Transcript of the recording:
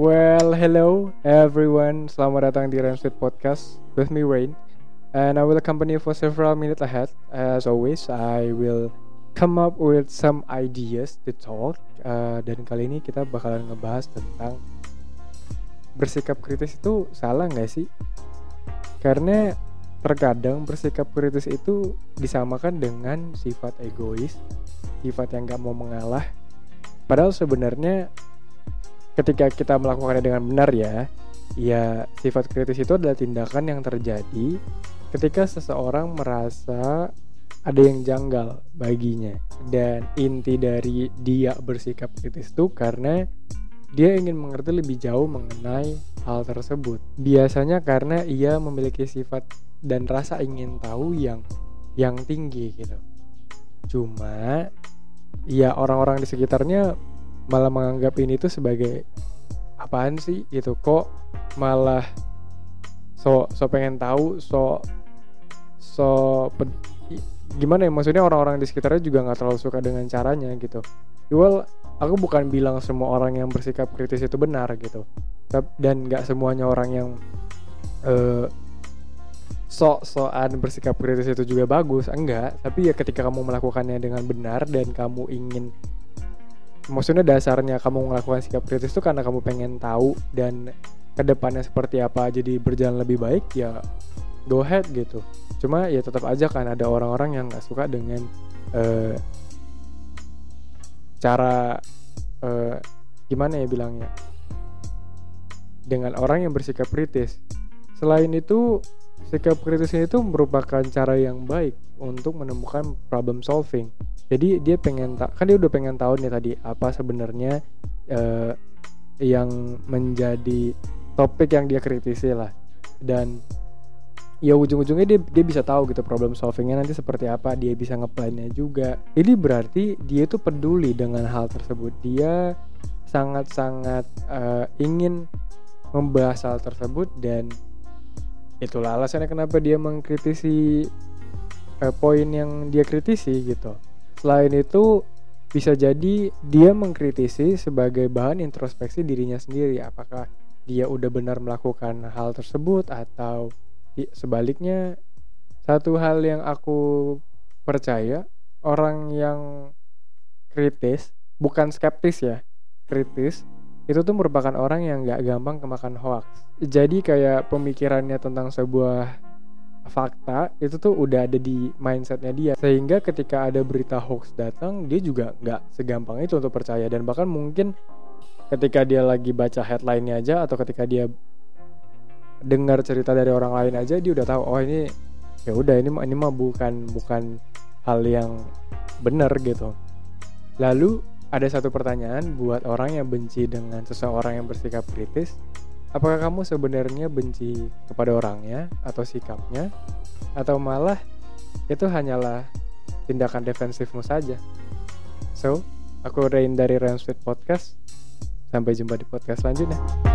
Well, hello everyone. Selamat datang di Ramsweet Podcast with me Rain. And I will accompany you for several minutes ahead. As always, I will come up with some ideas to talk. Uh, dan kali ini kita bakalan ngebahas tentang bersikap kritis itu salah nggak sih? Karena terkadang bersikap kritis itu disamakan dengan sifat egois, sifat yang gak mau mengalah. Padahal sebenarnya ketika kita melakukannya dengan benar ya, ya sifat kritis itu adalah tindakan yang terjadi ketika seseorang merasa ada yang janggal baginya dan inti dari dia bersikap kritis itu karena dia ingin mengerti lebih jauh mengenai hal tersebut. Biasanya karena ia memiliki sifat dan rasa ingin tahu yang yang tinggi gitu. Cuma ya orang-orang di sekitarnya malah menganggap ini tuh sebagai apaan sih gitu? Kok malah so so pengen tahu so so gimana ya? Maksudnya orang-orang di sekitarnya juga nggak terlalu suka dengan caranya gitu. Well aku bukan bilang semua orang yang bersikap kritis itu benar gitu. Dan nggak semuanya orang yang uh, sok-sokan bersikap kritis itu juga bagus. Enggak tapi ya ketika kamu melakukannya dengan benar dan kamu ingin maksudnya dasarnya kamu melakukan sikap kritis itu karena kamu pengen tahu dan ke depannya seperti apa jadi berjalan lebih baik ya go ahead gitu. Cuma ya tetap aja kan ada orang-orang yang nggak suka dengan uh, cara uh, gimana ya bilangnya dengan orang yang bersikap kritis. Selain itu sikap kritis itu merupakan cara yang baik untuk menemukan problem solving. Jadi dia pengen tak kan dia udah pengen tahu nih tadi apa sebenarnya uh, yang menjadi topik yang dia kritisi lah. Dan ya ujung-ujungnya dia dia bisa tahu gitu problem solvingnya nanti seperti apa dia bisa ngeplannya juga. Ini berarti dia itu peduli dengan hal tersebut. Dia sangat-sangat uh, ingin membahas hal tersebut dan itulah alasannya kenapa dia mengkritisi uh, poin yang dia kritisi gitu Selain itu, bisa jadi dia mengkritisi sebagai bahan introspeksi dirinya sendiri. Apakah dia udah benar melakukan hal tersebut atau sebaliknya? Satu hal yang aku percaya, orang yang kritis, bukan skeptis ya, kritis, itu tuh merupakan orang yang gak gampang kemakan hoax. Jadi kayak pemikirannya tentang sebuah fakta itu tuh udah ada di mindsetnya dia. Sehingga ketika ada berita hoax datang dia juga nggak segampang itu untuk percaya. Dan bahkan mungkin ketika dia lagi baca headline-nya aja atau ketika dia dengar cerita dari orang lain aja dia udah tahu oh ini ya udah ini ini mah bukan bukan hal yang benar gitu. Lalu ada satu pertanyaan buat orang yang benci dengan seseorang yang bersikap kritis Apakah kamu sebenarnya benci kepada orangnya atau sikapnya atau malah itu hanyalah tindakan defensifmu saja? So, aku Rain dari Ramsfit Podcast. Sampai jumpa di podcast selanjutnya.